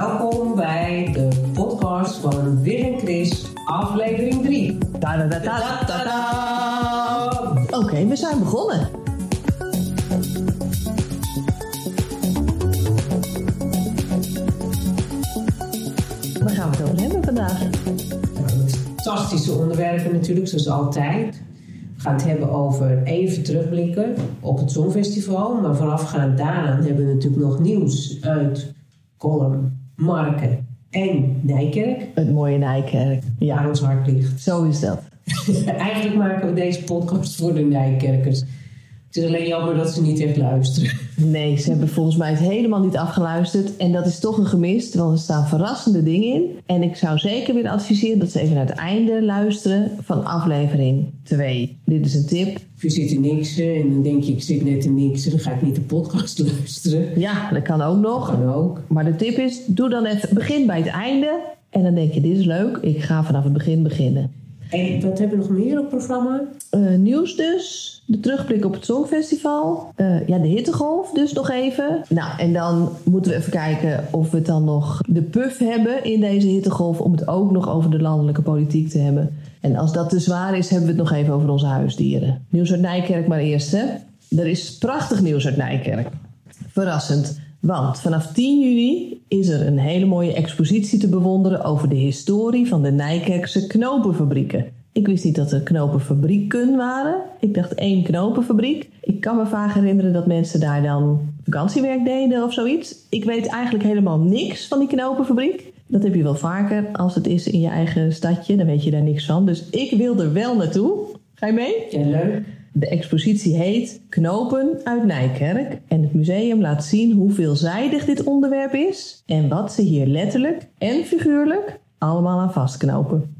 Welkom bij de podcast van Wil en Chris, aflevering 3. Oké, we zijn begonnen. Waar gaan we het over hebben vandaag? Fantastische onderwerpen natuurlijk, zoals altijd. We gaan het hebben over even terugblikken op het Songfestival. Maar voorafgaand daaraan hebben we natuurlijk nog nieuws uit Colum, Marken en Nijkerk. Het mooie Nijkerk. Waar Ja, ons hart ligt. zo is dat. Eigenlijk maken we deze podcast voor de Nijkerkers. Het is alleen jammer dat ze niet echt luisteren. Nee, ze hebben volgens mij het helemaal niet afgeluisterd. En dat is toch een gemist, want er staan verrassende dingen in. En ik zou zeker willen adviseren dat ze even naar het einde luisteren van aflevering 2. Dit is een tip. Of je zit in niks en dan denk je, ik zit net in niks en dan ga ik niet de podcast luisteren. Ja, dat kan ook nog. Kan ook. Maar de tip is, doe dan even, begin bij het einde. En dan denk je, dit is leuk, ik ga vanaf het begin beginnen. En wat hebben we nog meer op programma? Eh, nieuws dus, de terugblik op het Songfestival. Eh, ja, de hittegolf dus nog even. Nou, en dan moeten we even kijken of we dan nog de puff hebben in deze hittegolf... om het ook nog over de landelijke politiek te hebben. En als dat te zwaar is, hebben we het nog even over onze huisdieren. Nieuws uit Nijkerk maar eerst, hè. Er is prachtig nieuws uit Nijkerk. Verrassend. Want vanaf 10 juni is er een hele mooie expositie te bewonderen over de historie van de Nijkerkse knopenfabrieken. Ik wist niet dat er knopenfabrieken waren. Ik dacht één knopenfabriek. Ik kan me vaak herinneren dat mensen daar dan vakantiewerk deden of zoiets. Ik weet eigenlijk helemaal niks van die knopenfabriek. Dat heb je wel vaker als het is in je eigen stadje. Dan weet je daar niks van. Dus ik wil er wel naartoe. Ga je mee? Ja, leuk. De expositie heet Knopen uit Nijkerk en het museum laat zien hoe veelzijdig dit onderwerp is en wat ze hier letterlijk en figuurlijk allemaal aan vastknopen.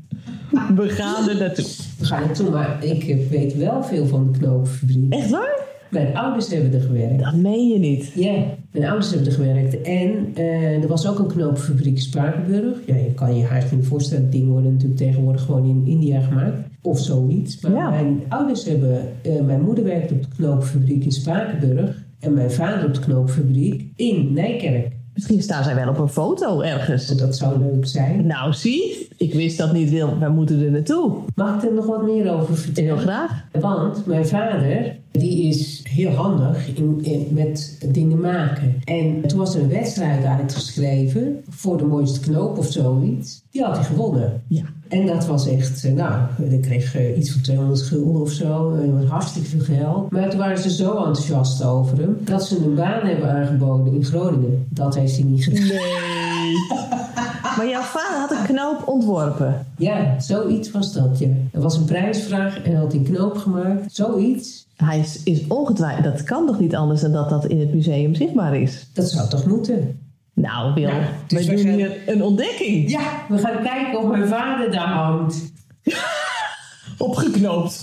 We gaan er naartoe. We gaan naartoe, maar ik weet wel veel van de knoopfabriek. Echt waar? Mijn ouders hebben er gewerkt. Dat meen je niet. Ja, mijn ouders hebben er gewerkt. En eh, er was ook een knoopfabriek in Spakenburg. Ja, je kan je haast niet voorstellen. Dingen worden natuurlijk tegenwoordig gewoon in India gemaakt. Of zoiets. Maar Ja. mijn ouders hebben... eh, mijn moeder werkte op de knoopfabriek in Spakenburg. En mijn vader op de knoopfabriek in Nijkerk. Misschien staan zij wel op een foto ergens. Dat zou leuk zijn. Nou, zie, ik wist dat niet, Wil. Wij moeten er naartoe. Mag ik er nog wat meer over Heel vertellen? graag. Want mijn vader, die is heel handig in, in- met dingen maken. En toen was er een wedstrijd uitgeschreven voor de mooiste knoop of zoiets. Die had hij gewonnen. Ja. En dat was echt, eh, nou, ik kreeg eh, iets van 200 gulden of zo. Dat was hartstikke veel geld. Maar toen waren ze zo enthousiast over hem, dat ze een baan hebben aangeboden in Groningen. Dat heeft hij niet gedaan. Nee. Maar jouw vader had een knoop ontworpen. Ja, zoiets was dat, ja. Er was een prijsvraag en hij had een knoop gemaakt. Zoiets. Hij is, is ongetwijfeld, dat kan toch niet anders dan dat dat in het museum zichtbaar is? Dat zou toch moeten? Nou, Wil, Nou, dus wij doen gaan- hier een ontdekking. Ja, we gaan kijken of mijn vader daar hangt. Opgeknoopt.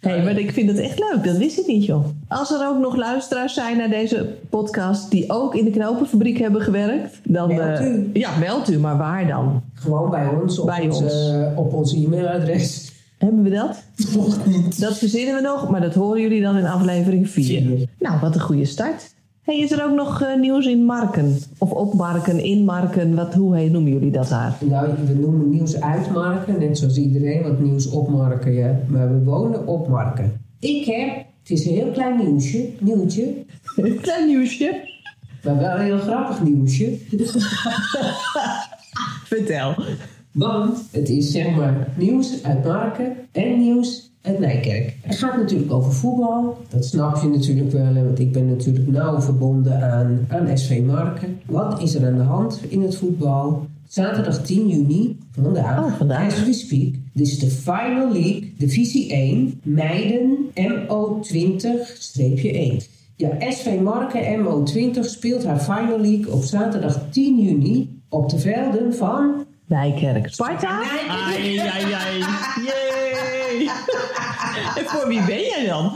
Hé, hey, maar ik vind het echt leuk. Dat wist ik niet, joh. Als er ook nog luisteraars zijn naar deze podcast... die ook in de knopenfabriek hebben gewerkt... dan... Meld eh, u. ja, meld u. Maar waar dan? Gewoon bij ons op, Bij ons, ons. eh, op ons e-mailadres. Hebben we dat? Nog niet. Dat verzinnen we nog, maar dat horen jullie dan in aflevering 4. Vier. Nou, wat een goede start. Hey, is er ook nog eh, nieuws in Marken? Of op Marken, in Marken? Wat, hoe heet, noemen jullie dat daar? Nou, we noemen nieuws uitmarken, net zoals iedereen, want nieuws opmarken, ja. Maar we wonen op marken. Ik heb, het is een heel klein nieuwsje, nieuwtje, Een klein nieuwsje. maar wel een heel grappig nieuwsje. Vertel. Want het is zeg maar nieuws uit Marken en nieuws uit Nijkerk. Het gaat natuurlijk over voetbal. Dat snap je natuurlijk wel, want ik ben natuurlijk nauw verbonden aan, aan SV Marken. Wat is er aan de hand in het voetbal? Zaterdag 10 juni, vandaag, Oh, vandaag. as we speak. Dit is de Final League, divisie 1, meiden MO20-1. Ja, SV Marken MO20 speelt haar Final League op zaterdag 10 juni op de velden van Nijkerk. Sparta? Nijkerk. Ai, ai, ai. En voor wie ben jij dan?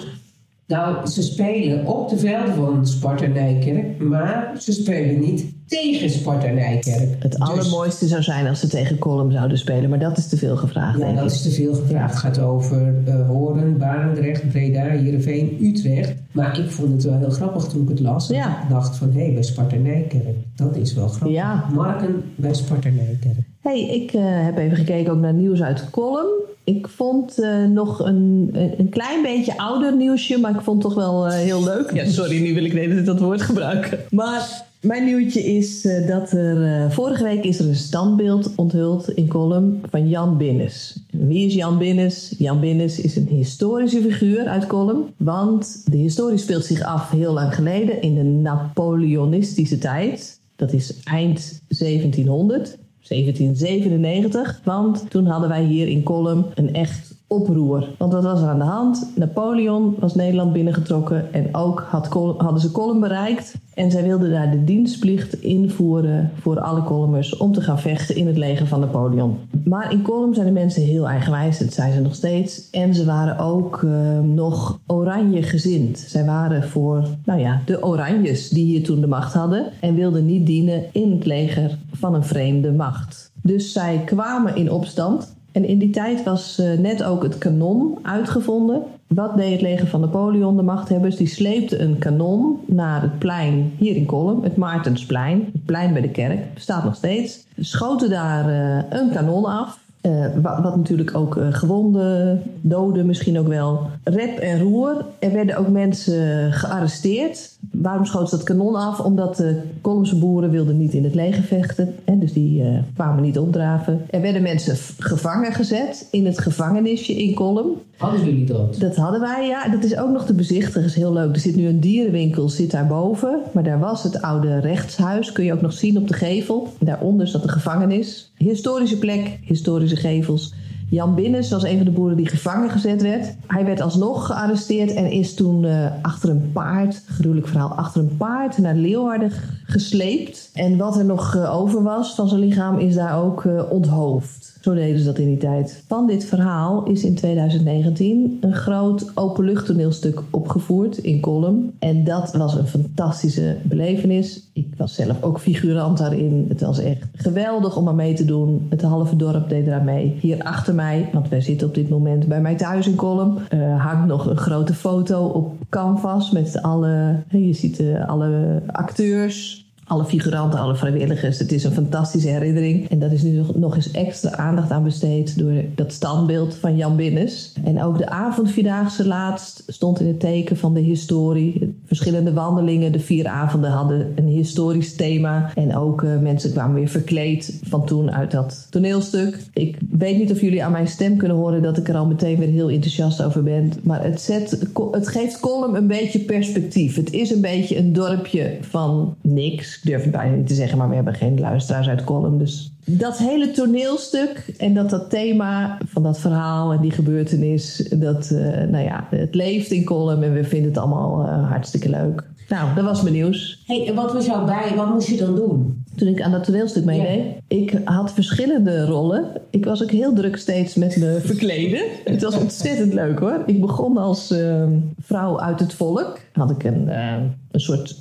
Nou, ze spelen op de velden van Sparta Nijkerk, maar ze spelen niet tegen Sparta Nijkerk. Het Dus- allermooiste zou zijn als ze tegen Colum zouden spelen, maar dat is te veel gevraagd. Ja, dat is te veel gevraagd. Het gaat over eh Horen, Barendrecht, Breda, Heerenveen, Utrecht. Maar ik vond het wel heel grappig toen ik het las. Ja. Ik dacht van, hé, bij Sparta Nijkerk. Dat is wel grappig. Ja. Marken bij Sparta Nijkerk. Hey, ik eh, heb even gekeken ook naar nieuws uit Colum. Ik vond eh, nog een, een klein beetje ouder nieuwsje, maar ik vond het toch wel eh, heel leuk. Ja, sorry, nu wil ik de tijd dat woord gebruiken. Maar mijn nieuwtje is dat er vorige week is er een standbeeld onthuld in Colum van Jan Binnes. Wie is Jan Binnes? Jan Binnes is een historische figuur uit Colum, want de historie speelt zich af heel lang geleden in de Napoleonistische tijd. Dat is eind 1700. 1797, want toen hadden wij hier in Colum een echt oproer. Want wat was er aan de hand? Napoleon was Nederland binnengetrokken en ook had hadden ze Colum bereikt. En zij wilden daar de dienstplicht invoeren voor alle Columers om te gaan vechten in het leger van Napoleon. Maar in Colum zijn de mensen heel eigenwijs, dat zijn ze nog steeds. En ze waren ook eh, nog oranje gezind. Zij waren voor, nou ja, de oranjes die hier toen de macht hadden en wilden niet dienen in het leger van een vreemde macht. Dus zij kwamen in opstand. En in die tijd was eh, net ook het kanon uitgevonden. Wat deed het leger van Napoleon, de machthebbers? Die sleepten een kanon naar het plein hier in Kolm, het Maartensplein. Het plein bij de kerk, bestaat nog steeds. Schoten daar eh, een kanon af. Eh, wa- wat natuurlijk ook gewonden, doden misschien ook wel. Rep en roer. Er werden ook mensen gearresteerd. Waarom schoten ze dat kanon af? Omdat de Kolmse boeren wilden niet in het leger vechten. Hè, dus die eh, kwamen niet opdraven. Er werden mensen gevangen gezet in het gevangenisje in Kolm. Hadden jullie dat? Dat hadden wij, ja. Dat is ook nog te bezichtigen. is heel leuk. Er zit nu een dierenwinkel, zit daarboven. Maar daar was het oude rechtshuis. Kun je ook nog zien op de gevel. Daaronder zat de gevangenis. Historische plek, historische gevels. Jan Binnes was een van de boeren die gevangen gezet werd. Hij werd alsnog gearresteerd en is toen eh, achter een paard, gruwelijk verhaal, achter een paard naar Leeuwarden gesleept. En wat er nog eh, over was van zijn lichaam is daar ook eh, onthoofd. Zo deden ze dat in die tijd. Van dit verhaal is in 2019 een groot openluchttoneelstuk opgevoerd in Colum. En dat was een fantastische belevenis. Ik was zelf ook figurant daarin. Het was echt geweldig om aan mee te doen. Het halve dorp deed eraan mee. Hier achter mij, want wij zitten op dit moment bij mij thuis in Colum, eh, hangt nog een grote foto op canvas met alle, je ziet alle acteurs, alle figuranten, alle vrijwilligers. Het is een fantastische herinnering. En daar is nu nog- eens extra aandacht aan besteed door dat standbeeld van Jan Binnes. En ook de avondvierdaagse laatst stond in het teken van de historie. Verschillende wandelingen, de vier avonden hadden een historisch thema. En ook eh, mensen kwamen weer verkleed van toen uit dat toneelstuk. Ik weet niet of jullie aan mijn stem kunnen horen dat ik er al meteen weer heel enthousiast over ben. Maar het, zet, het geeft Colum een beetje perspectief. Het is een beetje een dorpje van niks. Ik durf het bijna niet te zeggen, maar we hebben geen luisteraars uit Colum. Dus dat hele toneelstuk en dat dat thema van dat verhaal en die gebeurtenis, dat, eh, nou ja, het leeft in Colum en we vinden het allemaal eh, hartstikke leuk. Nou, dat was mijn nieuws. hey, wat was jou bij? Wat moest je dan doen? Toen ik aan dat toneelstuk meedeed. Ik had verschillende rollen. Ik was ook heel druk steeds met me verkleden. Het was ontzettend leuk hoor. Ik begon als eh, vrouw uit het volk. Had ik een, eh, een soort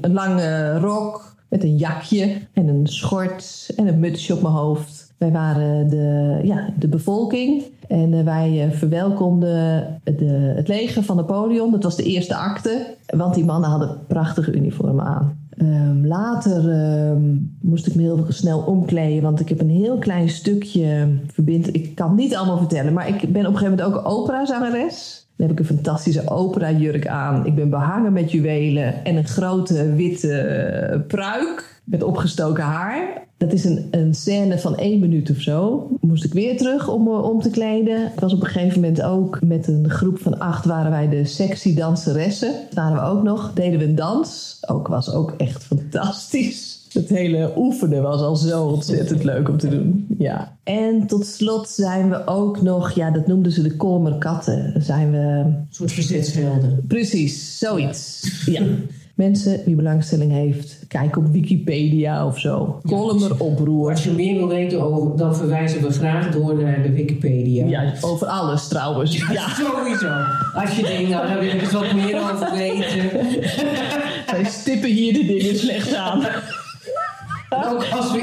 een lange rok met een jakje en een schort en een mutsje op mijn hoofd. Wij waren de, ja, de bevolking en eh, wij eh, verwelkomden de, het leger van Napoleon. Dat was de eerste acte, want die mannen hadden prachtige uniformen aan. Ehm, later ehm, moest ik me heel snel omkleden, want ik heb een heel klein stukje verbind. Ik kan niet allemaal vertellen, maar ik ben op een gegeven moment ook operazangeres. Dan heb ik een fantastische opera-jurk aan. Ik ben behangen met juwelen en een grote witte pruik met opgestoken haar. Dat is een, een scène van één minuut of zo. Moest ik weer terug om me om te kleden. Ik was op een gegeven moment ook met een groep van acht waren wij de sexy danseressen. Waren we ook nog. Deden we een dans. Ook was ook echt fantastisch. Het hele oefenen was al zo ontzettend leuk om te doen. Ja. En tot slot zijn we ook nog, ja, dat noemden ze de Kolmer katten. Zijn we Een soort verzetsvelden. Precies, zoiets. Ja. Mensen, wie belangstelling heeft, kijk op Wikipedia of zo. Column erop, roer. Als je meer wil weten over, dan verwijzen we graag door naar de Wikipedia. Ja, over alles trouwens. Ja, Sowieso. Als je denkt, nou, daar wil ik eens wat meer over weten. wij stippen hier de dingen slecht aan.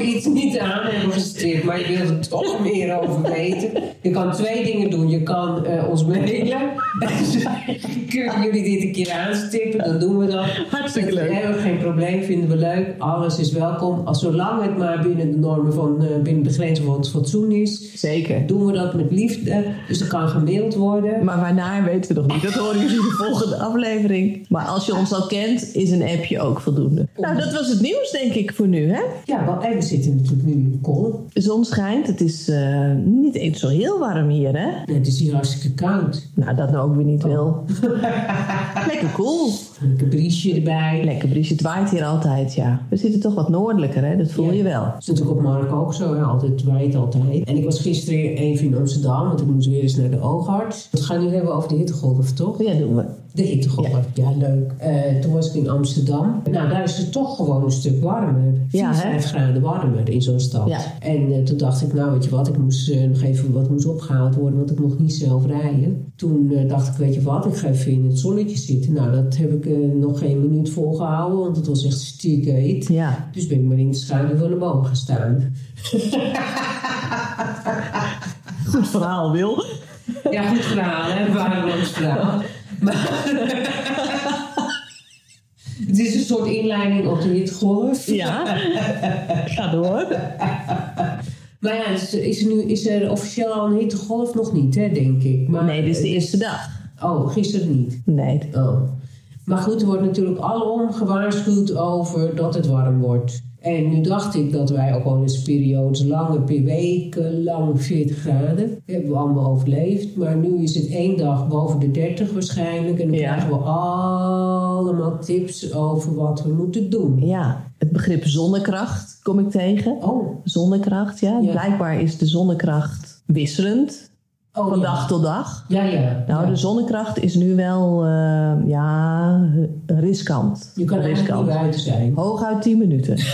Iets niet aan hebben gestipt, maar je wilt er toch meer over weten. Je kan twee dingen doen. Je kan eh, ons mailen. Kunnen jullie dit een keer aanstippen? Dan doen we dat. Hartstikke leuk. hebben we geen probleem, vinden we leuk. Alles is welkom. Als zolang het maar binnen de normen van, eh, binnen de grenzen van het fatsoen is, Zeker. doen we dat met liefde. Dus er kan gemaild worden. Maar waarnaar weten we nog niet. Dat horen jullie in de volgende aflevering. Maar als je ons al kent, is een appje ook voldoende. Nou, dat was het nieuws denk ik voor nu, hè? Ja, want, en we zitten natuurlijk nu in de zon schijnt. Het is eh, niet eens zo heel warm hier, hè? Nee, het is hier hartstikke koud. Nou, dat nou ook weer niet wil. Lekker cool. Een briesje erbij. Lekker briesje. Het waait hier altijd, ja. We zitten toch wat noordelijker, hè? Dat voel Ja. je wel. Dat is natuurlijk op Mark ook zo, hè? altijd waait altijd. En ik was gisteren even in Amsterdam, want ik moest weer eens naar de oogarts. We gaan nu hebben over de hittegolf, toch? Ja, doen we. De hittegolf, ja, leuk. Eh, toen was ik in Amsterdam. Nou, daar is het toch gewoon een stuk warmer. 4, Ja, hè? 5 graden warmer in zo'n stad. Ja. En eh, toen dacht ik, nou weet je wat, ik moest eh, nog even wat moest opgehaald worden, want ik mocht niet zelf rijden. Toen dacht ik, weet je wat, ik ga even in het zonnetje zitten. Nou, dat heb ik nog geen minuut volgehouden, want het was echt stiek heet. Ja. Dus ben ik maar in de schaduw van de boom gaan staan. Goed verhaal, Wil. Ja, goed verhaal, hè? Waardeloos verhaal. Het is een soort inleiding op de hittegolf. Ja. Ga door. Maar ja, is, is, er nu, is er officieel al een hittegolf? Nog niet, hè, denk ik. Maar, Nee, dit is de eerste dag. Oh, gisteren niet. Nee. Oh. Maar goed, er wordt natuurlijk alom gewaarschuwd over dat het warm wordt. En nu dacht ik dat wij ook al eens periodes, lange per weken, lang 40 graden. Hebben we allemaal overleefd. Maar nu is het één dag boven de 30 waarschijnlijk. En dan Ja. krijgen we allemaal tips over wat we moeten doen. Ja, het begrip zonnekracht kom ik tegen. Oh, Zonnekracht, ja. Ja. Blijkbaar is de zonnekracht wisselend oh van ja. dag tot dag. Ja, ja. Nou, ja. de zonnekracht is nu wel, eh, ja, riskant. Je kan riskant. niet buiten zijn. Hooguit 10 minuten.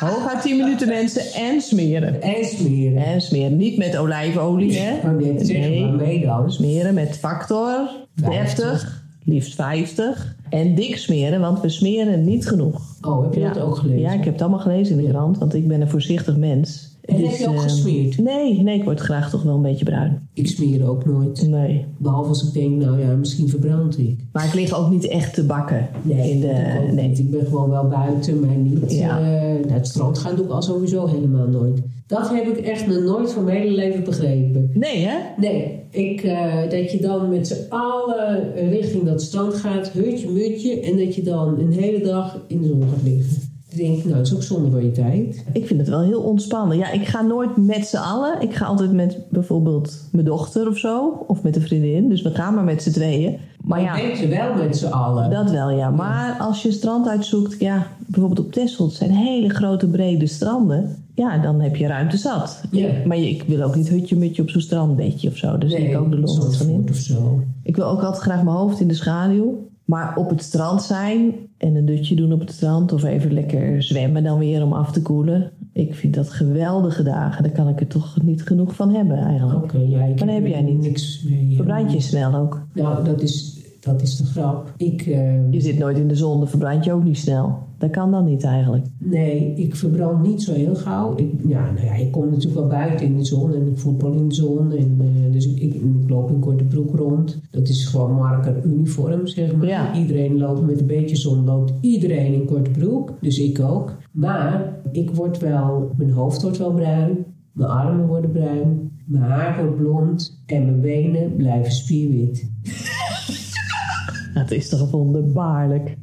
Hooguit 10 minuten mensen en smeren. En smeren. En smeren niet met olijfolie, hè? Net zeggen, Nee. waarmee dan? Smeren met factor 30, liefst 50. En dik smeren, want we smeren niet genoeg. Oh, heb je dat ook gelezen? Ja, ik heb het allemaal gelezen in de krant, want ik ben een voorzichtig mens. En heb je ook eh, gesmeerd? Nee, nee, ik word graag toch wel een beetje bruin. Ik smeer ook nooit. Nee. Behalve als ik denk, nou ja, misschien verbrand ik. Maar ik lig ook niet echt te bakken. Nee, in ik de, nee. niet. Ik ben gewoon wel buiten, maar niet Ja. eh, naar het strand gaan doe ik al sowieso helemaal nooit. Dat heb ik echt nog nooit van mijn hele leven begrepen. Nee, hè? Nee, ik, eh, dat je dan met z'n allen richting dat strand gaat, hutje, mutje, en dat je dan een hele dag in de zon gaat liggen. Ik denk, nou, dat is ook zonde van je tijd. Ik vind het wel heel ontspannen. Ja, ik ga nooit met z'n allen. Ik ga altijd met bijvoorbeeld mijn dochter of zo. Of met een vriendin. Dus we gaan maar met z'n tweeën. Maar ja, denk je wel met z'n allen. dat wel ja. Maar als je strand uitzoekt, ja, bijvoorbeeld op Texel, het zijn hele grote brede stranden. Ja, dan heb je ruimte zat. Ja. Maar ik wil ook niet hutje mutje op zo'n strandbedje of zo. Daar zie ik ook de lol van in. Of zo. Ik wil ook altijd graag mijn hoofd in de schaduw. Maar op het strand zijn en een dutje doen op het strand. Of even lekker zwemmen dan weer om af te koelen. Ik vind dat geweldige dagen. Daar kan ik er toch niet genoeg van hebben eigenlijk. Oké, ja, ik Maar dat heb jij niet. niks mee. Verbrand je snel ook. Nou, dat is, dat is de grap. Ik, eh, Je zit nooit in de zon, dan verbrand je ook niet snel. Dat kan dan niet eigenlijk. nee, ik verbrand niet zo heel gauw. Ik, ja, nou ja, ik kom natuurlijk wel buiten in de zon en ik voetbal in de zon. En, eh, dus ik, ik, ik loop in korte broek rond. Dat is gewoon marker uniform, zeg maar. Ja. Iedereen loopt met een beetje zon, loopt iedereen in korte broek. Dus ik ook. Maar ik word wel, mijn hoofd wordt wel bruin. Mijn armen worden bruin. Mijn haar wordt blond. En mijn benen blijven spierwit. Het is toch wonderbaarlijk.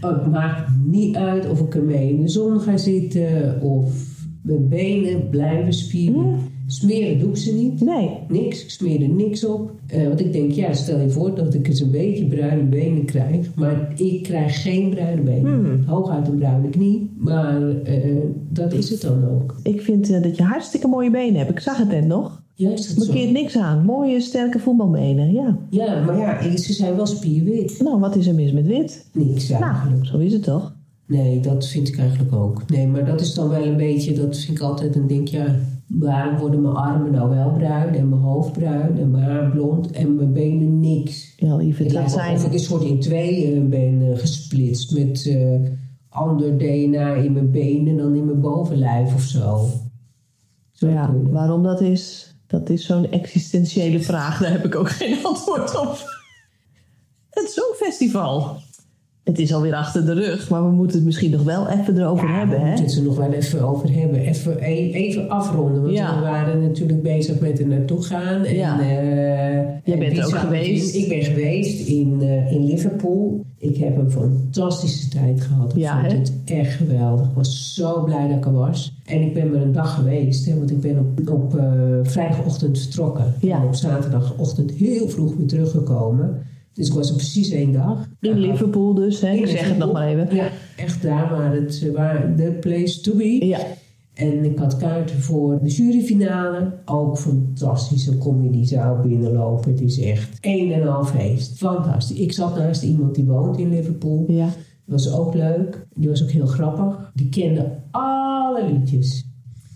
Oh, het maakt niet uit of ik ermee in de zon ga zitten of mijn benen blijven spieren. Smeren doe ik ze niet. Nee. Niks, ik smeer er niks op. Eh, want ik denk, ja, stel je voor dat ik eens een beetje bruine benen krijg. Maar ik krijg geen bruine benen. Hooguit een bruine knie, maar eh, dat is het dan ook. Ik vind eh, dat je hartstikke mooie benen hebt. Ik zag het net nog. Juist zo. Bekeert niks aan. Mooie, sterke voetbalbenen, ja. Ja, maar ja, ze zijn wel spierwit. Nou, wat is er mis met wit? Niks eigenlijk. Nou, zo is het toch? Nee, dat vind ik eigenlijk ook. Nee, maar dat is dan wel een beetje, dat vind ik altijd een ding, ja, waarom worden mijn armen nou wel bruin en mijn hoofd bruin en mijn haar blond en mijn benen niks? Ja, lieve, Het zijn... of ik een soort in tweeën ben eh, gesplitst met eh, ander DNA in mijn benen dan in mijn bovenlijf of zo. Zou Ja, kunnen. waarom dat is, dat is zo'n existentiële vraag. Daar heb ik ook geen antwoord op. Het Songfestival. Het is alweer achter de rug, maar we moeten het misschien nog wel even erover Ja, hebben, we hè? moeten het er nog wel even over hebben. Even, e- even afronden. Want Ja. we waren natuurlijk bezig met er naartoe gaan. En, Ja. eh, Jij en bent er ook geweest. Ik ben geweest in, eh, in Liverpool. Ik heb een fantastische tijd gehad. Ik vond hè? het echt geweldig. Ik was zo blij dat ik er was. En ik ben maar een dag geweest. Hè, want ik ben op, op eh, vrijdagochtend vertrokken. En op zaterdagochtend heel vroeg weer teruggekomen. Dus ik was er precies één dag. In Liverpool dus, hè? Ik zeg het nog maar even. Ja, echt daar waar het waar de place to be. Ja, En ik had kaarten voor de juryfinale. Ook fantastisch. Dan kom je die zaal binnenlopen. Het is echt een en al feest. Fantastisch. Ik zat naast iemand die woont in Liverpool. ja. Dat was ook leuk. Die was ook heel grappig. Die kende alle liedjes.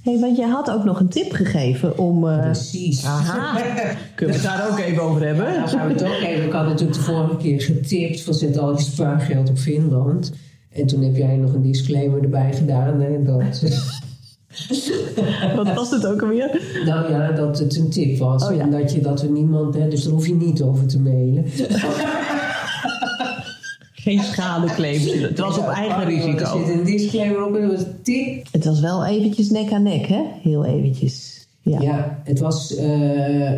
Hey, want jij had ook nog een tip gegeven om... eh, Precies. Aha. Kunnen we het daar ook even over hebben? Dan gaan we het ook even. Ik had natuurlijk de vorige keer getipt van zet al je spaargeld op Finland. En toen heb jij nog een disclaimer erbij gedaan. Hè, dat, Wat was het ook alweer? nou ja, dat het een tip was. Oh ja. En dat, je, dat er niemand, hè, dus daar hoef je niet over te mailen. Geen schadeclaims. Het was op eigen Er risico. zit een disclaimer op en dat was een tip. Het was wel eventjes nek aan nek, hè? Heel eventjes. Ja. Ja, het, was, eh,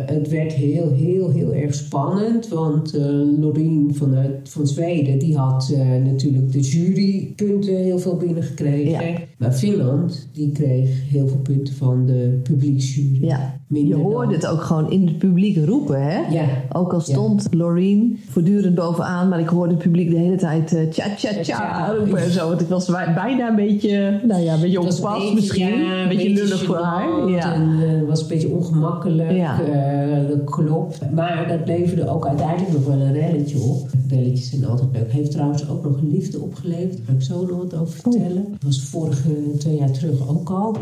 het werd heel, heel, heel erg spannend. Want eh Lorien vanuit, van Zweden, die had eh, natuurlijk de jurypunten heel veel binnengekregen. Ja. Maar Finland, die kreeg heel veel punten van de publieksjury. Ja. Je hoorde dan- het ook gewoon in het publiek roepen, hè? Ja, Ook al stond Loreen voortdurend bovenaan, maar ik hoorde het publiek de hele tijd eh, tja tja tja Tja. roepen en zo. Want ik was bij- bijna een beetje, nou ja, een beetje ongepast beetje, misschien. ja, een beetje lullig voor haar. Ja. En eh, was een beetje ongemakkelijk. Ja. eh, dat klopt. Maar dat leverde ook uiteindelijk nog wel een relletje op. Relletjes zijn altijd leuk. Heeft trouwens ook nog een liefde opgeleverd. Daar ga ik zo nog wat over Oh. vertellen. Dat was vorige twee jaar terug ook al.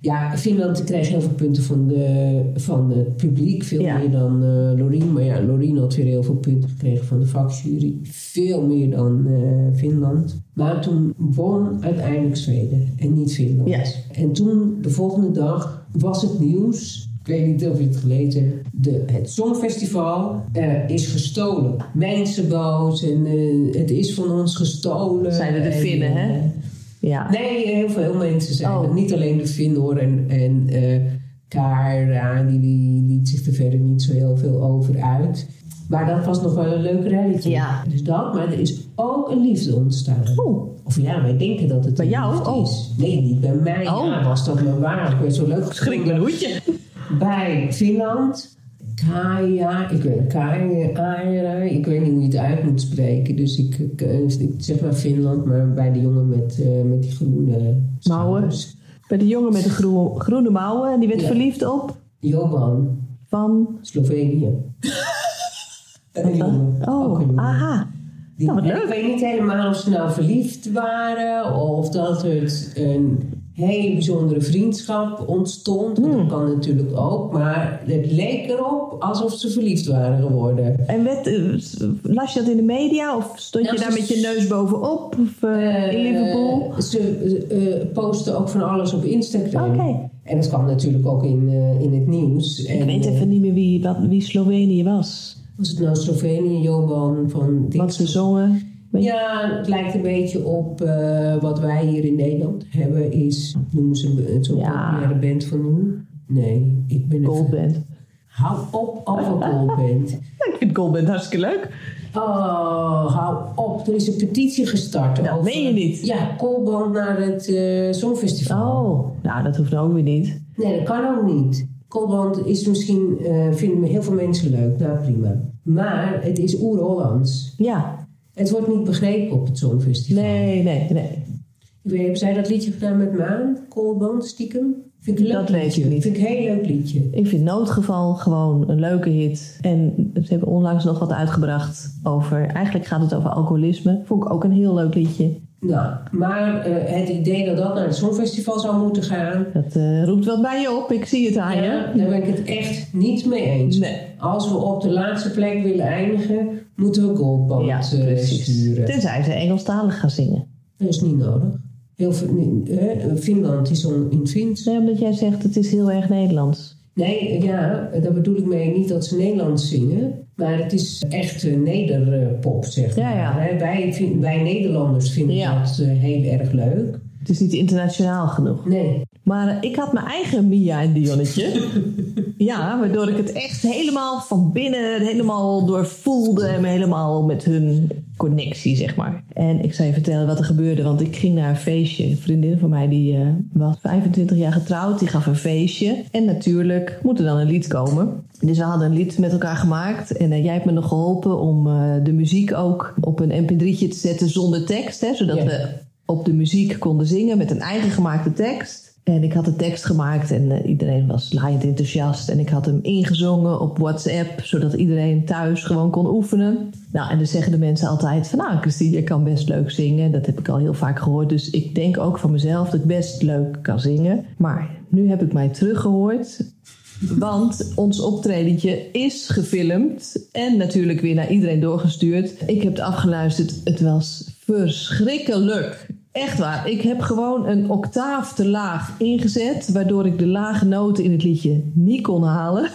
Ja, Finland kreeg heel veel punten van, de, van het publiek. Veel Ja. meer dan eh Lorien. Maar ja, Lorien had weer heel veel punten gekregen van de vakjury. Veel meer dan Finland. Maar toen won uiteindelijk Zweden en niet Finland. Ja. En toen, de volgende dag, was het nieuws. Ik weet niet of je het gelezen hebt. De, het Songfestival is gestolen. Mensen boos en eh, het is van ons gestolen. Zeiden de En, Finnen, hè? eh, Ja. Nee, heel veel mensen zijn Oh. Niet alleen de Finn hoor. En, en eh Kara, die, die liet zich er verder niet zo heel veel over uit. Maar dat was nog wel een leuk relletje. Ja. Dus dat, maar er is ook een liefde ontstaan. Oeh. Of ja, wij denken dat het Bij jou? Oh. is. Nee, niet bij mij. Oh. Ja, was dat maar waar. Ik werd zo leuk Schrik mijn hoedje. bij Finland. Kaya, ik weet Kaya, Aira, ik weet niet hoe je het uit moet spreken. Dus ik, ik, ik zeg maar Finland, maar bij de jongen met, eh, met die groene Mouwen. Bij de jongen met de groe- groene mouwen. En die werd Ja. verliefd op Joban, van... Slovenië. Een jongen, Oh, aha. Die- Nou, leuk. Ik weet niet helemaal of ze nou verliefd waren of dat het een hele bijzondere vriendschap ontstond. Want Hmm. Dat kan natuurlijk ook, maar het leek erop alsof ze verliefd waren geworden. En werd, eh, las je dat in de media? Of stond Nou, je daar met je neus bovenop? Of eh, in Liverpool? Eh, ze eh, posten ook van alles op Instagram. En dat kwam natuurlijk ook in, eh, in het nieuws. Ik en, weet eh, even niet meer wie, wie Slovenië was. Was het nou Slovenië, Joban van Wat ze zongen. Ja, het lijkt een beetje op eh, wat wij hier in Nederland hebben. Is, noemen ze een- zo'n Ja. populaire band van hoe? Nee, ik ben even... Goldband. Hou op over Goldband. Ja, ik vind Goldband hartstikke leuk. Oh, hou op. Er is een petitie gestart. Dat meen je niet. Ja, Goldband naar het eh Songfestival. Oh, nou dat hoeft nou ook weer niet. Nee, dat kan ook niet. Koolband is misschien, eh, vinden heel veel mensen leuk. Nou, prima. Maar het is oer-Hollands. Ja, Het wordt niet begrepen op het Songfestival. nee, nee, nee. Ik weet, hebben zij dat liedje gedaan met Maan? Koolband, stiekem? Vind ik een leuk Dat weet liedje. ik niet. Vind ik een heel leuk liedje. Ik vind Noodgeval gewoon een leuke hit. En ze hebben onlangs nog wat uitgebracht over... Eigenlijk gaat het over alcoholisme. Vond ik ook een heel leuk liedje. Nou, maar eh, het idee dat dat naar het Songfestival zou moeten gaan... Dat eh, roept wat bij je op. Ik zie het aan je. Ja, daar ben ik het echt niet mee eens. Nee. Als we op de laatste plek willen eindigen, moeten we Goldband Ja, eh, sturen. Tenzij ze Engelstalig gaan zingen. Dat is niet nodig. Heel eh, Finland is on, in Fins. Nee, omdat jij zegt het is heel erg Nederlands. Nee, ja, daar bedoel ik mee niet dat ze Nederlands zingen. Maar het is echt eh, nederpop, zeg maar. ja. Wij, vin- wij Nederlanders vinden Ja. dat eh, heel erg leuk. Het is niet internationaal genoeg. Nee, Maar ik had mijn eigen Mia en Dionnetje. ja, waardoor ik het echt helemaal van binnen helemaal doorvoelde. En helemaal met hun connectie, zeg maar. En ik zal je vertellen wat er gebeurde. Want ik ging naar een feestje. Een vriendin van mij die eh, was 25 jaar getrouwd. Die gaf een feestje. En natuurlijk moet er dan een lied komen. Dus we hadden een lied met elkaar gemaakt. En eh, jij hebt me nog geholpen om eh, de muziek ook op een mp3'tje te zetten zonder tekst. Hè, zodat Ja. we op de muziek konden zingen met een eigen gemaakte tekst. En ik had de tekst gemaakt en eh, iedereen was laaiend enthousiast. En ik had hem ingezongen op WhatsApp, zodat iedereen thuis gewoon kon oefenen. Nou, en dan zeggen de mensen altijd van... nou, Christine, je kan best leuk zingen. Dat heb ik al heel vaak gehoord. Dus ik denk ook van mezelf dat ik best leuk kan zingen. Maar nu heb ik mij teruggehoord... Want ons optredentje is gefilmd en natuurlijk weer naar iedereen doorgestuurd. Ik heb het afgeluisterd. Het was verschrikkelijk. Echt waar. Ik heb gewoon een octaaf te laag ingezet, waardoor ik de lage noten in het liedje niet kon halen.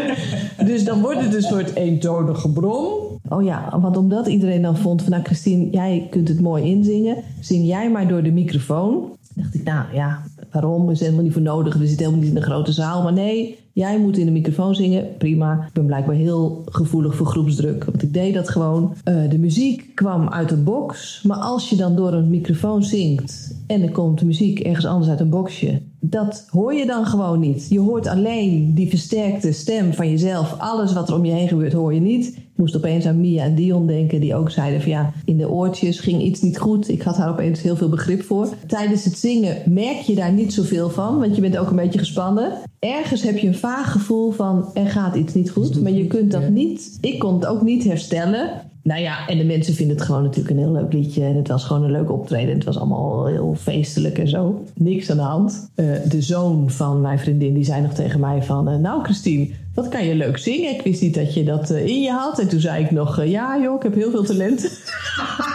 dus dan wordt het een soort eentonige bron. Oh ja, want omdat iedereen dan vond van, nou Christine, jij kunt het mooi inzingen, zing jij maar door de microfoon. Dacht ik, nou ja, waarom? Is helemaal niet voor nodig. We zitten helemaal niet in een grote zaal. Maar nee, jij moet in de microfoon zingen. Prima. Ik ben blijkbaar heel gevoelig voor groepsdruk. Want ik deed dat gewoon. Eh, de muziek kwam uit een box. Maar als je dan door een microfoon zingt... en er komt muziek ergens anders uit een boxje... dat hoor je dan gewoon niet. Je hoort alleen die versterkte stem van jezelf. Alles wat er om je heen gebeurt hoor je niet. Ik moest opeens aan Mia en Dion denken, die ook zeiden van ja, in de oortjes ging iets niet goed. Ik had daar opeens heel veel begrip voor. Tijdens het zingen merk je daar niet zoveel van, want je bent ook een beetje gespannen. Ergens heb je een vaag gevoel van er gaat iets niet goed, maar je kunt dat niet. Ik kon het ook niet herstellen. Nou ja, en de mensen vinden het gewoon natuurlijk een heel leuk liedje. En het was gewoon een leuk optreden. Het was allemaal heel feestelijk en zo. Niks aan de hand. Eh, de zoon van mijn vriendin die zei nog tegen mij van... eh, nou Christine, wat kan je leuk zingen? Ik wist niet dat je dat eh, in je had. En toen zei ik nog... ja joh, ik heb heel veel talent.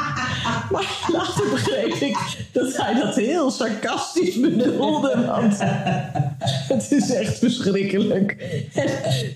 maar later begreep ik dat hij dat heel sarcastisch bedoelde. Want het is echt verschrikkelijk. En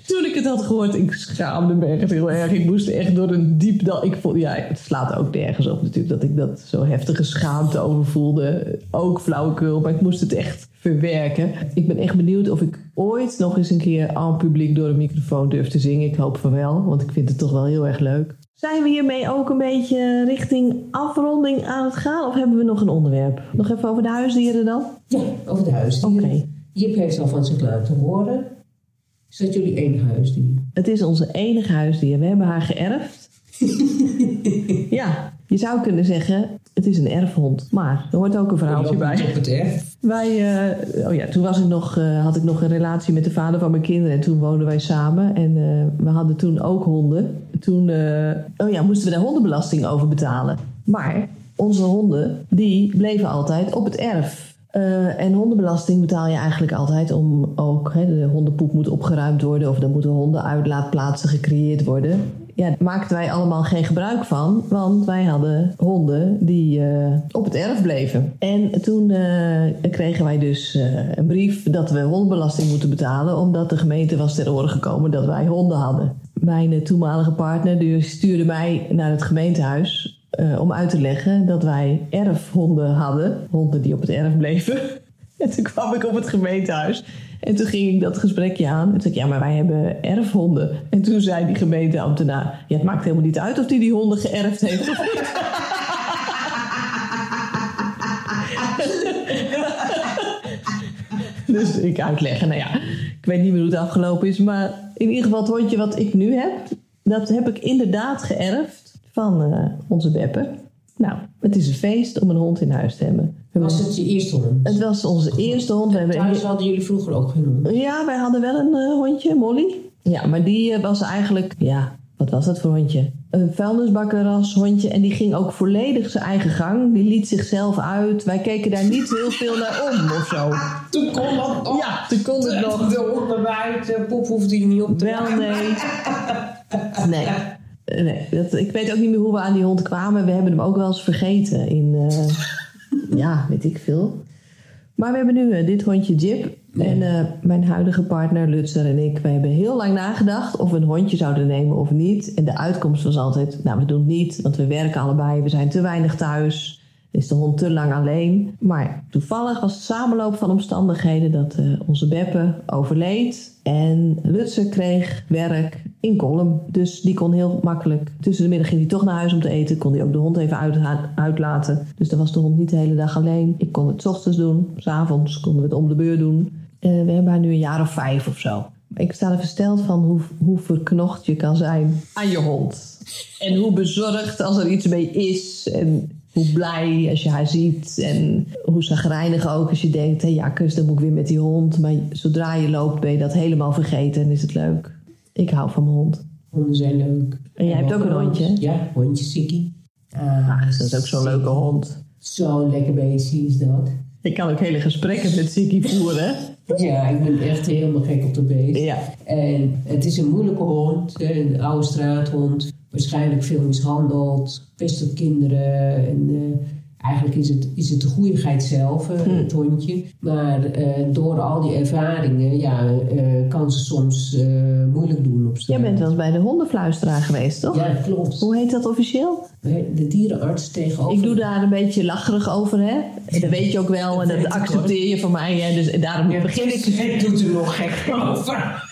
toen ik het had gehoord, ik schaamde me echt heel erg. Ik moest echt door een diep dal. Ik vond, ja, het slaat ook nergens op natuurlijk dat ik dat zo heftige schaamte over voelde. Ook flauwekul, maar ik moest het echt verwerken. Ik ben echt benieuwd of ik ooit nog eens een keer aan publiek door een microfoon durf te zingen. Ik hoop van wel, want ik vind het toch wel heel erg leuk. Zijn we hiermee ook een beetje richting afronding aan het gaan? Of hebben we nog een onderwerp? Nog even over de huisdieren dan? ja, over de huisdieren. Oké. Jip heeft al van zich laten horen. Is dat jullie één huisdier? Het is onze enige huisdier. We hebben haar geërfd. ja, je zou kunnen zeggen, het is een erfhond. Maar er hoort ook een verhaaltje bij. op het erf. Wij, eh, oh ja, toen was ik nog, eh, had ik nog een relatie met de vader van mijn kinderen. En toen woonden wij samen. En eh, we hadden toen ook honden. Toen oh ja, moesten we daar hondenbelasting over betalen. Maar onze honden, die bleven altijd op het erf. En hondenbelasting betaal je eigenlijk altijd om ook... Hè, de hondenpoep moet opgeruimd worden... of er moeten hondenuitlaatplaatsen gecreëerd worden. Ja, maakten wij allemaal geen gebruik van. Want wij hadden honden die eh, op het erf bleven. En toen eh, kregen wij dus eh, een brief dat we hondenbelasting moeten betalen... omdat de gemeente was ter oren gekomen dat wij honden hadden. Mijn toenmalige partner stuurde mij naar het gemeentehuis... eh, om uit te leggen dat wij erfhonden hadden. Honden die op het erf bleven. En toen kwam ik op het gemeentehuis. En toen ging ik dat gesprekje aan. En toen zei ik, ja, maar wij hebben erfhonden. En toen zei die gemeenteambtenaar... Ja, het maakt helemaal niet uit of die die honden geërfd heeft. Dus ik uitleggen, nou ja, ik weet niet meer hoe het afgelopen is. Maar in ieder geval het hondje wat ik nu heb... dat heb ik inderdaad geërfd van eh, onze Beppe. Nou, het is een feest om een hond in huis te hebben. Was het je eerste hond? Het was onze eerste hond. We hebben Thuis hadden jullie vroeger ook geen hond. Ja, wij hadden wel een eh, hondje, Molly. Ja, maar die eh, was eigenlijk, ja, wat was dat voor hondje? Een vuilnisbakkerras hondje en die ging ook volledig zijn eigen gang. Die liet zichzelf uit. Wij keken daar niet heel veel naar om of zo. Toen kon dat nog. Ja, toen kon het nog. De hond naar buiten, pop hoefde je niet op te Wel, nee. Nee. Nee dat, ik weet ook niet meer hoe we aan die hond kwamen. We hebben hem ook wel eens vergeten in, eh, ja, weet ik veel. Maar we hebben nu eh, dit hondje Jip. Nee. En eh, mijn huidige partner Lutzer en ik, we hebben heel lang nagedacht of we een hondje zouden nemen of niet. En de uitkomst was altijd, nou we doen het niet, want we werken allebei, we zijn te weinig thuis. Is de hond te lang alleen. Maar toevallig was het samenloop van omstandigheden dat eh, onze Beppe overleed. En Lutzer kreeg werk in Kolm. Dus die kon heel makkelijk. Tussen de middag ging hij toch naar huis om te eten. Kon hij ook de hond even uitha- uitlaten. Dus dan was de hond niet de hele dag alleen. Ik kon het 's ochtends doen. S'avonds konden we het om de beurt doen. Eh, we hebben haar nu een jaar of vijf of zo. Ik sta er versteld van hoe, hoe verknocht je kan zijn aan je hond. En hoe bezorgd als er iets mee is. En hoe blij als je haar ziet. En hoe zagrijnig ook als je denkt... hé ja, kus, dan moet ik weer met die hond. Maar zodra je loopt ben je dat helemaal vergeten en is het leuk. Ik hou van mijn hond. Honden zijn leuk. En jij hebt ook een hondje? Ja, hondje Sikkie. Ah, dat is ook zo'n leuke hond. Zo'n lekker beestje is dat. Ik kan ook hele gesprekken met Ziggy voeren. Ja, ik ben echt helemaal gek op de beest. Ja. En het is een moeilijke hond, een oude straathond. Waarschijnlijk veel mishandeld, pest op kinderen. En, eh, eigenlijk is het, is het de goeieheid zelf, eh, Hmm. het hondje. Maar eh, door al die ervaringen ja, kan ze soms moeilijk doen op straat. Jij bent wel eens bij de hondenfluisteraar geweest, toch? Ja, klopt. Hoe heet dat officieel? De dierenarts tegenover... Ik doe daar een beetje lacherig over, hè? En dat weet je ook wel en Dat accepteer je van mij. Hè? Dus daarom begin ik Ik doe er nog gek over.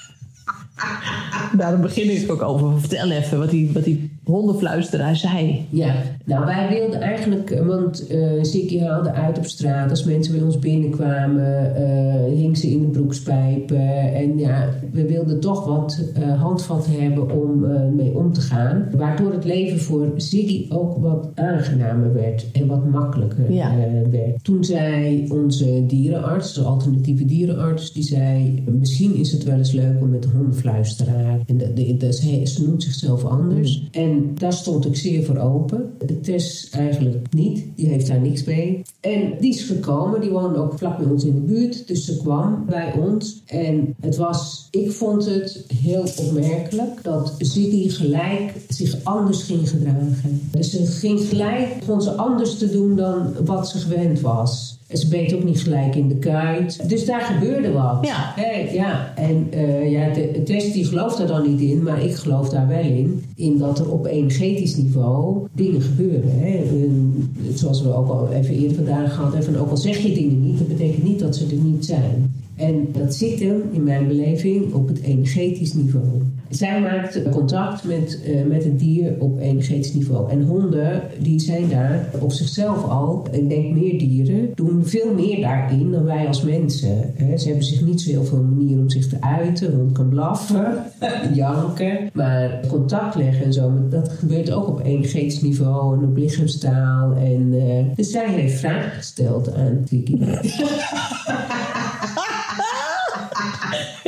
Daarom begin ik ook over. Vertel even wat die, wat die hondenfluisteraar zei. Ja, nou wij wilden eigenlijk, eh, want Ziggy haalde uit op straat. Als mensen bij ons binnenkwamen, eh hing ze in de broekspijpen. En ja, we wilden toch wat handvat hebben om mee om te gaan. Waardoor het leven voor Ziggy ook wat aangenamer werd en wat makkelijker Ja. werd. Toen zei onze dierenarts, de alternatieve dierenarts, die zei... misschien is het wel eens leuk om met de hondenfluisteraar... en de, de, de- ze, ze noemt zichzelf anders. En daar stond ik zeer voor open. De Tess eigenlijk niet, die heeft daar niks mee. En die is gekomen, die woonde ook vlak bij ons in de buurt. Dus ze kwam bij ons. En het was, ik vond het heel opmerkelijk... dat Ziggy gelijk zich anders ging gedragen. Dus ze ging gelijk, begon ze anders te doen dan wat ze gewend was. Ze beet ook niet gelijk in de kuit. Dus daar gebeurde wat. Ja. Ja. En eh, ja, de, Tess die gelooft daar dan niet in, maar ik geloof daar wel in. In dat er op energetisch niveau dingen gebeuren. Hè. En zoals we ook al even eerder vandaag gehad hebben. Ook al zeg je dingen niet, dat betekent niet dat ze er niet zijn. En dat zit hem, in mijn beleving, op het energetisch niveau. Zij maakt contact met, eh, met het dier op energetisch niveau. En honden, die zijn daar op zichzelf al, ik denk meer dieren, doen veel meer daarin dan wij als mensen. Ze hebben zich niet zo heel veel manieren om zich te uiten. Hond kan blaffen, janken. Maar contact leggen en zo, dat gebeurt ook op energetisch niveau en op lichaamstaal. En, eh, dus zij heeft vragen gesteld aan Tiki.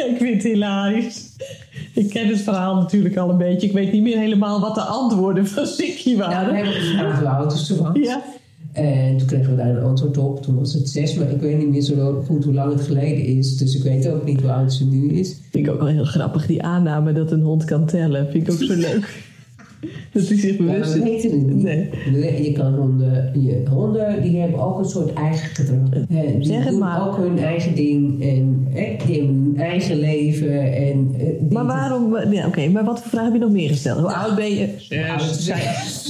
Ik vind het hilarisch. Ik ken het verhaal natuurlijk al een beetje. Ik weet niet meer helemaal wat de antwoorden van Sikkie we waren. hebben gevraagd hoe oud is ze was. Ja. En toen kregen we daar een antwoord op. Toen was het zes, maar ik weet niet meer zo goed hoe lang het geleden is. Dus ik weet ook niet hoe oud ze nu is. Vind ik ook wel heel grappig, die aanname dat een hond kan tellen. Vind ik ook zo leuk. Dat hij zich Ja, bewust we is. weten het niet. Nee. Je kan honden, je, honden die hebben ook een soort eigen gedrag. Die Zeg het doen maar. ook hun eigen ding. En die hebben hun eigen leven. En, eh, Maar waarom... Ja, Oké, maar wat voor vraag heb je nog meer gesteld? Hoe oud ben je? Hoe oud ze zijn.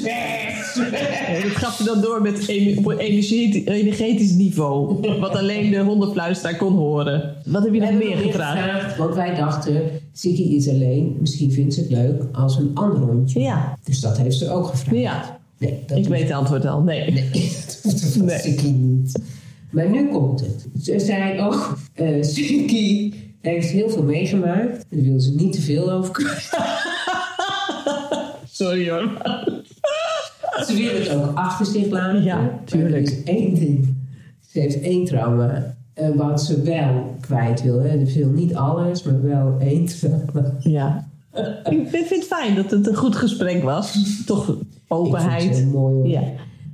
Ja, dat gaf je dan door met energetisch, energetisch niveau. Wat alleen de hondenfluisteraar kon horen. Wat heb je nog meer nog gevraagd? Want wij dachten, Ziggy is alleen. Misschien vindt ze het leuk als een ander hondje. Ja, Dus dat heeft ze ook gevraagd. ja. Nee, dat ik weet het antwoord al. Nee. Nee, dat hoeft Nee. Ziggy niet. Maar nu komt het. Ze zei ook, eh Ziggy heeft heel veel meegemaakt. Daar wil ze niet te veel over kwijt. Sorry hoor. Ze wil het ook achter zich laten. Ja, tuurlijk. Er is één ding. Ze heeft één trauma. En wat ze wel kwijt wil. Hè. Ze wil niet alles, maar wel één. Ja. Ik vind het fijn dat het een goed gesprek was. Toch openheid. mooi. Ja.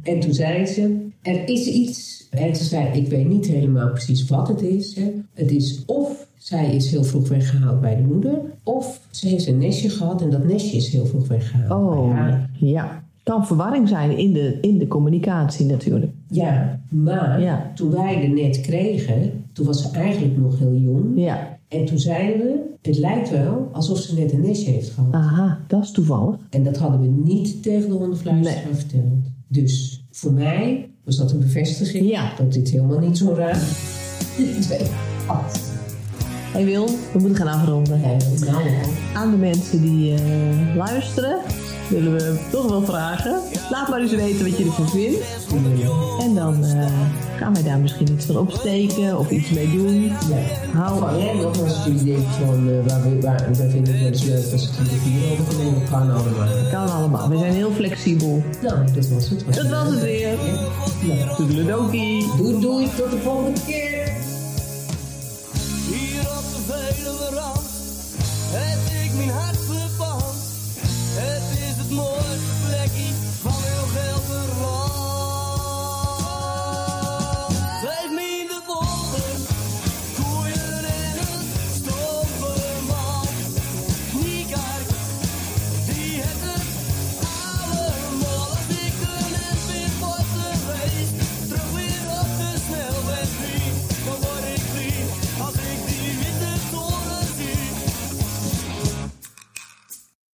En toen zei ze, er is iets. En ze zei, ik weet niet helemaal precies wat het is. Hè. Het is of zij is heel vroeg weggehaald bij de moeder. Of ze heeft een nestje gehad en dat nestje is heel vroeg weggehaald Oh, ja. Kan verwarring zijn in de, in de communicatie natuurlijk. Ja, maar Ja. toen wij er net kregen, toen was ze eigenlijk nog heel jong. Ja. En toen zeiden we, het lijkt wel alsof ze net een nestje heeft gehad. Aha, dat is toevallig. En dat hadden we niet tegen de hondenfluisteraar Nee. verteld. Dus voor mij was dat een bevestiging Ja. dat dit helemaal niet zo raar twee had. Hey Wil, we moeten gaan afronden. Nee, nou, Aan de mensen die eh, luisteren, willen we toch wel vragen. Laat maar eens weten wat je ervan vindt. En dan eh, gaan wij daar misschien iets van opsteken of iets mee doen. ja. Hou Van, hè, nog als jullie denken van, eh, waar, we- waar, wij vinden het wel eens leuk als ik hier over genomen kan allemaal. kan allemaal. We zijn heel flexibel. Nou, dat was het. Dat was het weer. Ja. Doei doei, tot de volgende keer.